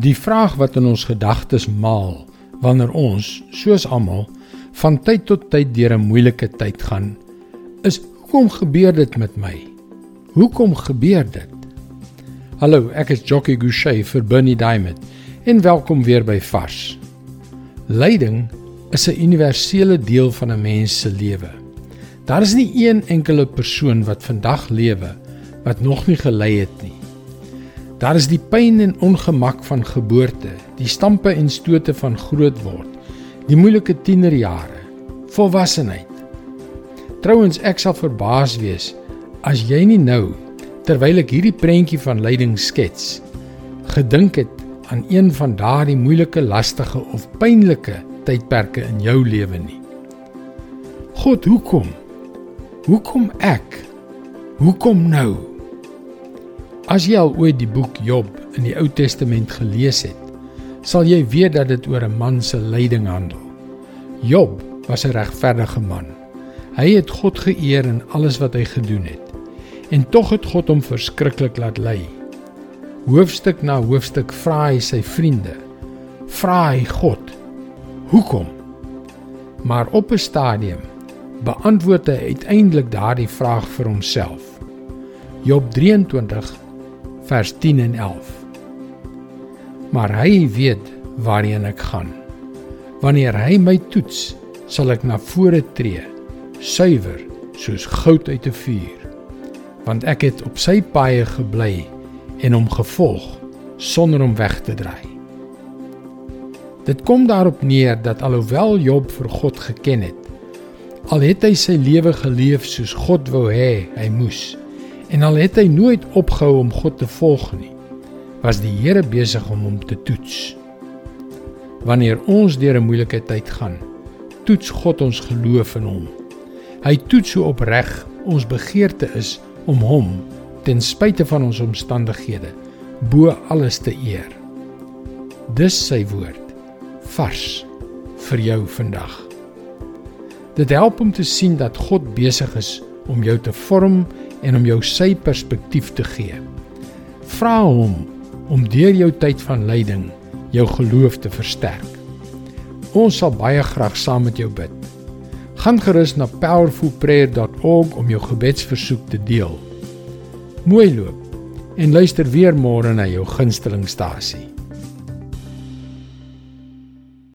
Die vraag wat in ons gedagtes maal wanneer ons, soos almal, van tyd tot tyd deur 'n moeilike tyd gaan, is hoekom gebeur dit met my? Hoekom gebeur dit? Hallo, ek is Jockey Gouchee vir Bernie Diamond en welkom weer by Vars. Lyding is 'n universele deel van 'n mens se lewe. Daar is nie een enkele persoon wat vandag lewe wat nog nie gely het nie. Daar is die pyn en ongemak van geboorte, die stampe en stote van grootword, die moeilike tienerjare, volwassenheid. Trouwens, ek sal verbaas wees as jy nie nou terwyl ek hierdie prentjie van lyding skets, gedink het aan een van daardie moeilike, lastige of pynlike tydperke in jou lewe nie. God, hoekom? Hoekom ek? Hoekom nou? As jy al ooit die boek Job in die Ou Testament gelees het, sal jy weet dat dit oor 'n man se lyding handel. Job was 'n regverdige man. Hy het God geëer in alles wat hy gedoen het. En tog het God hom verskriklik laat ly. Hoofstuk na hoofstuk vra hy sy vriende, vra hy God: "Hoekom?" Maar op 'n stadium beantwoord hy uiteindelik daardie vraag vir homself. Job 23 vers 10 en 11. Maar hy weet waarheen ek gaan. Wanneer hy my toets, sal ek na vore tree, suiwer soos goud uit 'n vuur. Want ek het op sy paaie gebly en hom gevolg sonder om weg te draai. Dit kom daarop neer dat alhoewel Job vir God geken het, al het hy sy lewe geleef soos God wou hê hy moes, En al het hy nooit opgehou om God te volg nie, was die Here besig om hom te toets. Wanneer ons deur 'n moeilike tyd gaan, toets God ons geloof in hom. Hy toets hoe opreg ons begeerte is om hom ten spyte van ons omstandighede bo alles te eer. Dis sy woord vars vir jou vandag. Dit help om te sien dat God besig is om jou te vorm en om jou sy perspektief te gee. Vra hom om deur jou tyd van lyding jou geloof te versterk. Ons sal baie graag saam met jou bid. Gaan gerus na powerfulprayer.org om jou gebedsversoek te deel. Mooi loop en luister weer môre na jou gunstelingstasie.